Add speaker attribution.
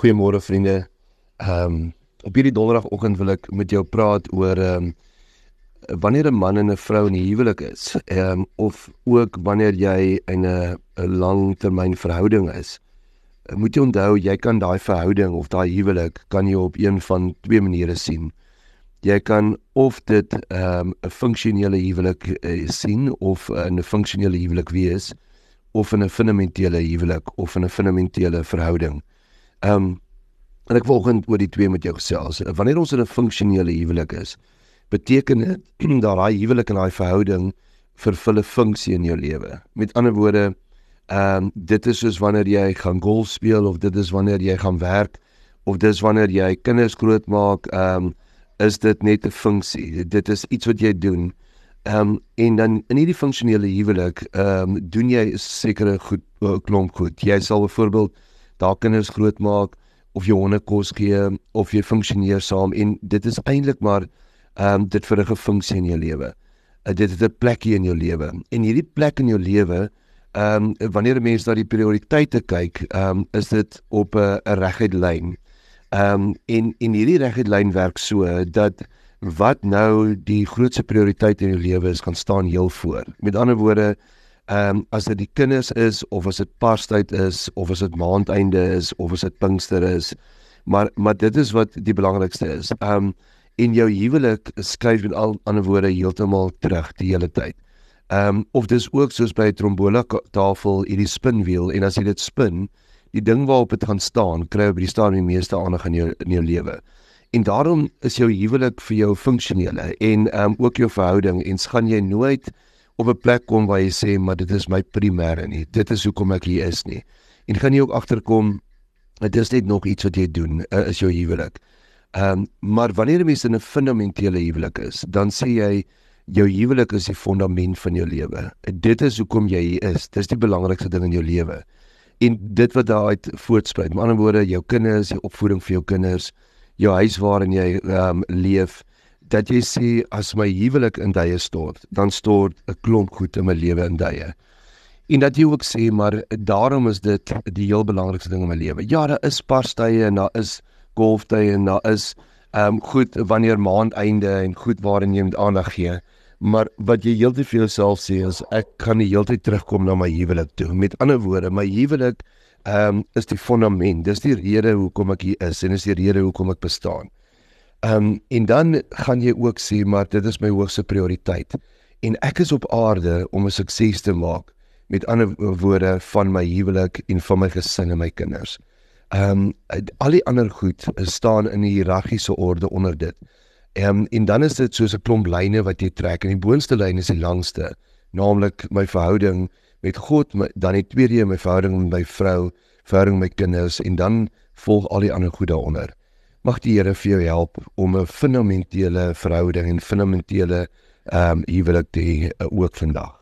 Speaker 1: Goeiemôre vriende. Ehm um, op hierdie donderdagoggend wil ek met jou praat oor ehm um, wanneer 'n man en 'n vrou in 'n huwelik is, ehm um, of ook wanneer jy in 'n 'n langtermyn verhouding is. Moet jy onthou jy kan daai verhouding of daai huwelik kan jy op een van twee maniere sien. Jy kan of dit ehm um, 'n funksionele huwelik uh, sien of 'n uh, funksionele huwelik wees of in 'n fundamentele huwelik of in 'n fundamentele verhouding. Ehm um, en ek volgens oor die twee met jou gesels. Wanneer ons in 'n funksionele huwelik is, beteken dit dat daai huwelik en daai verhouding vervul 'n funksie in jou lewe. Met ander woorde, ehm um, dit is soos wanneer jy gaan golf speel of dit is wanneer jy gaan werk of dis wanneer jy kinders grootmaak, ehm um, is dit net 'n funksie. Dit is iets wat jy doen. Ehm um, en dan in hierdie funksionele huwelik, ehm um, doen jy sekere goed klomp goed. Jy sal byvoorbeeld daar kinders grootmaak of jy honde kos gee of jy funksioneer saam en dit is eintlik maar ehm um, dit vir 'n funksie in jou lewe. Uh, dit het 'n plekie in jou lewe. En hierdie plek in jou lewe ehm um, wanneer 'n mens na die prioriteite kyk, ehm um, is dit op 'n 'n reguit lyn. Ehm um, en en hierdie reguit lyn werk so dat wat nou die grootste prioriteit in jou lewe is, gaan staan heel voor. Met ander woorde, Ehm um, as dit die kinders is of as dit Parstyd is of as dit maandeinde is of as dit Pinkster is. Maar maar dit is wat die belangrikste is. Ehm um, in jou huwelik skryf met al ander woorde heeltemal terug die hele tyd. Ehm um, of dis ook soos by 'n trombola tafel hierdie spinwiel en as jy dit spin, die ding waarop dit gaan staan, kry by die staan die meeste aandag in jou in jou lewe. En daarom is jou huwelik vir jou funksionele en ehm um, ook jou verhouding en gaan jy nooit op 'n plek kom waar jy sê maar dit is my primêre nie. Dit is hoekom ek hier is nie. En gaan jy ook agterkom dit is net nog iets wat jy doen uh, is jou huwelik. Ehm um, maar wanneer 'n mens in 'n fundamentele huwelik is, dan sê jy jou huwelik is die fondament van jou lewe. Dit is hoekom jy hier is. Dis die belangrikste ding in jou lewe. En dit wat daaruit voortspruit, met ander woorde, jou kinders, jou opvoeding vir jou kinders, jou huis waarin jy ehm um, leef, dat jy sê as my huwelik in duie stort, dan stort 'n klomp goed in my lewe in duie. En dat jy ook sê maar daarom is dit die heel belangrikste ding in my lewe. Ja, daar is pastye en daar is golftye en daar is ehm um, goed wanneer maandeinde en goed waarin jy moet aandag gee. Maar wat jy heeltyd vir jouself sê is ek kan nie heeltyd terugkom na my huwelik toe. Met ander woorde, my huwelik ehm um, is die fondament. Dis die rede hoekom ek hier is en is die rede hoekom ek bestaan. Ehm um, en dan gaan jy ook sê maar dit is my hoogste prioriteit en ek is op aarde om 'n sukses te maak met ander woorde van my huwelik en van my gesin en my kinders. Ehm um, al die ander goed staan in 'n hiërargiese orde onder dit. Ehm um, en dan is dit soos 'n klomp lyne wat jy trek en die boonste lyn is die langste, naamlik my verhouding met God, my, dan die tweede my verhouding met my vrou, verhouding met my kinders en dan volg al die ander goed daaronder. Mag die Here vir jou help om 'n fundamentele verhouding en fundamentele ehm um, huwelik te hê uh, ook vandag.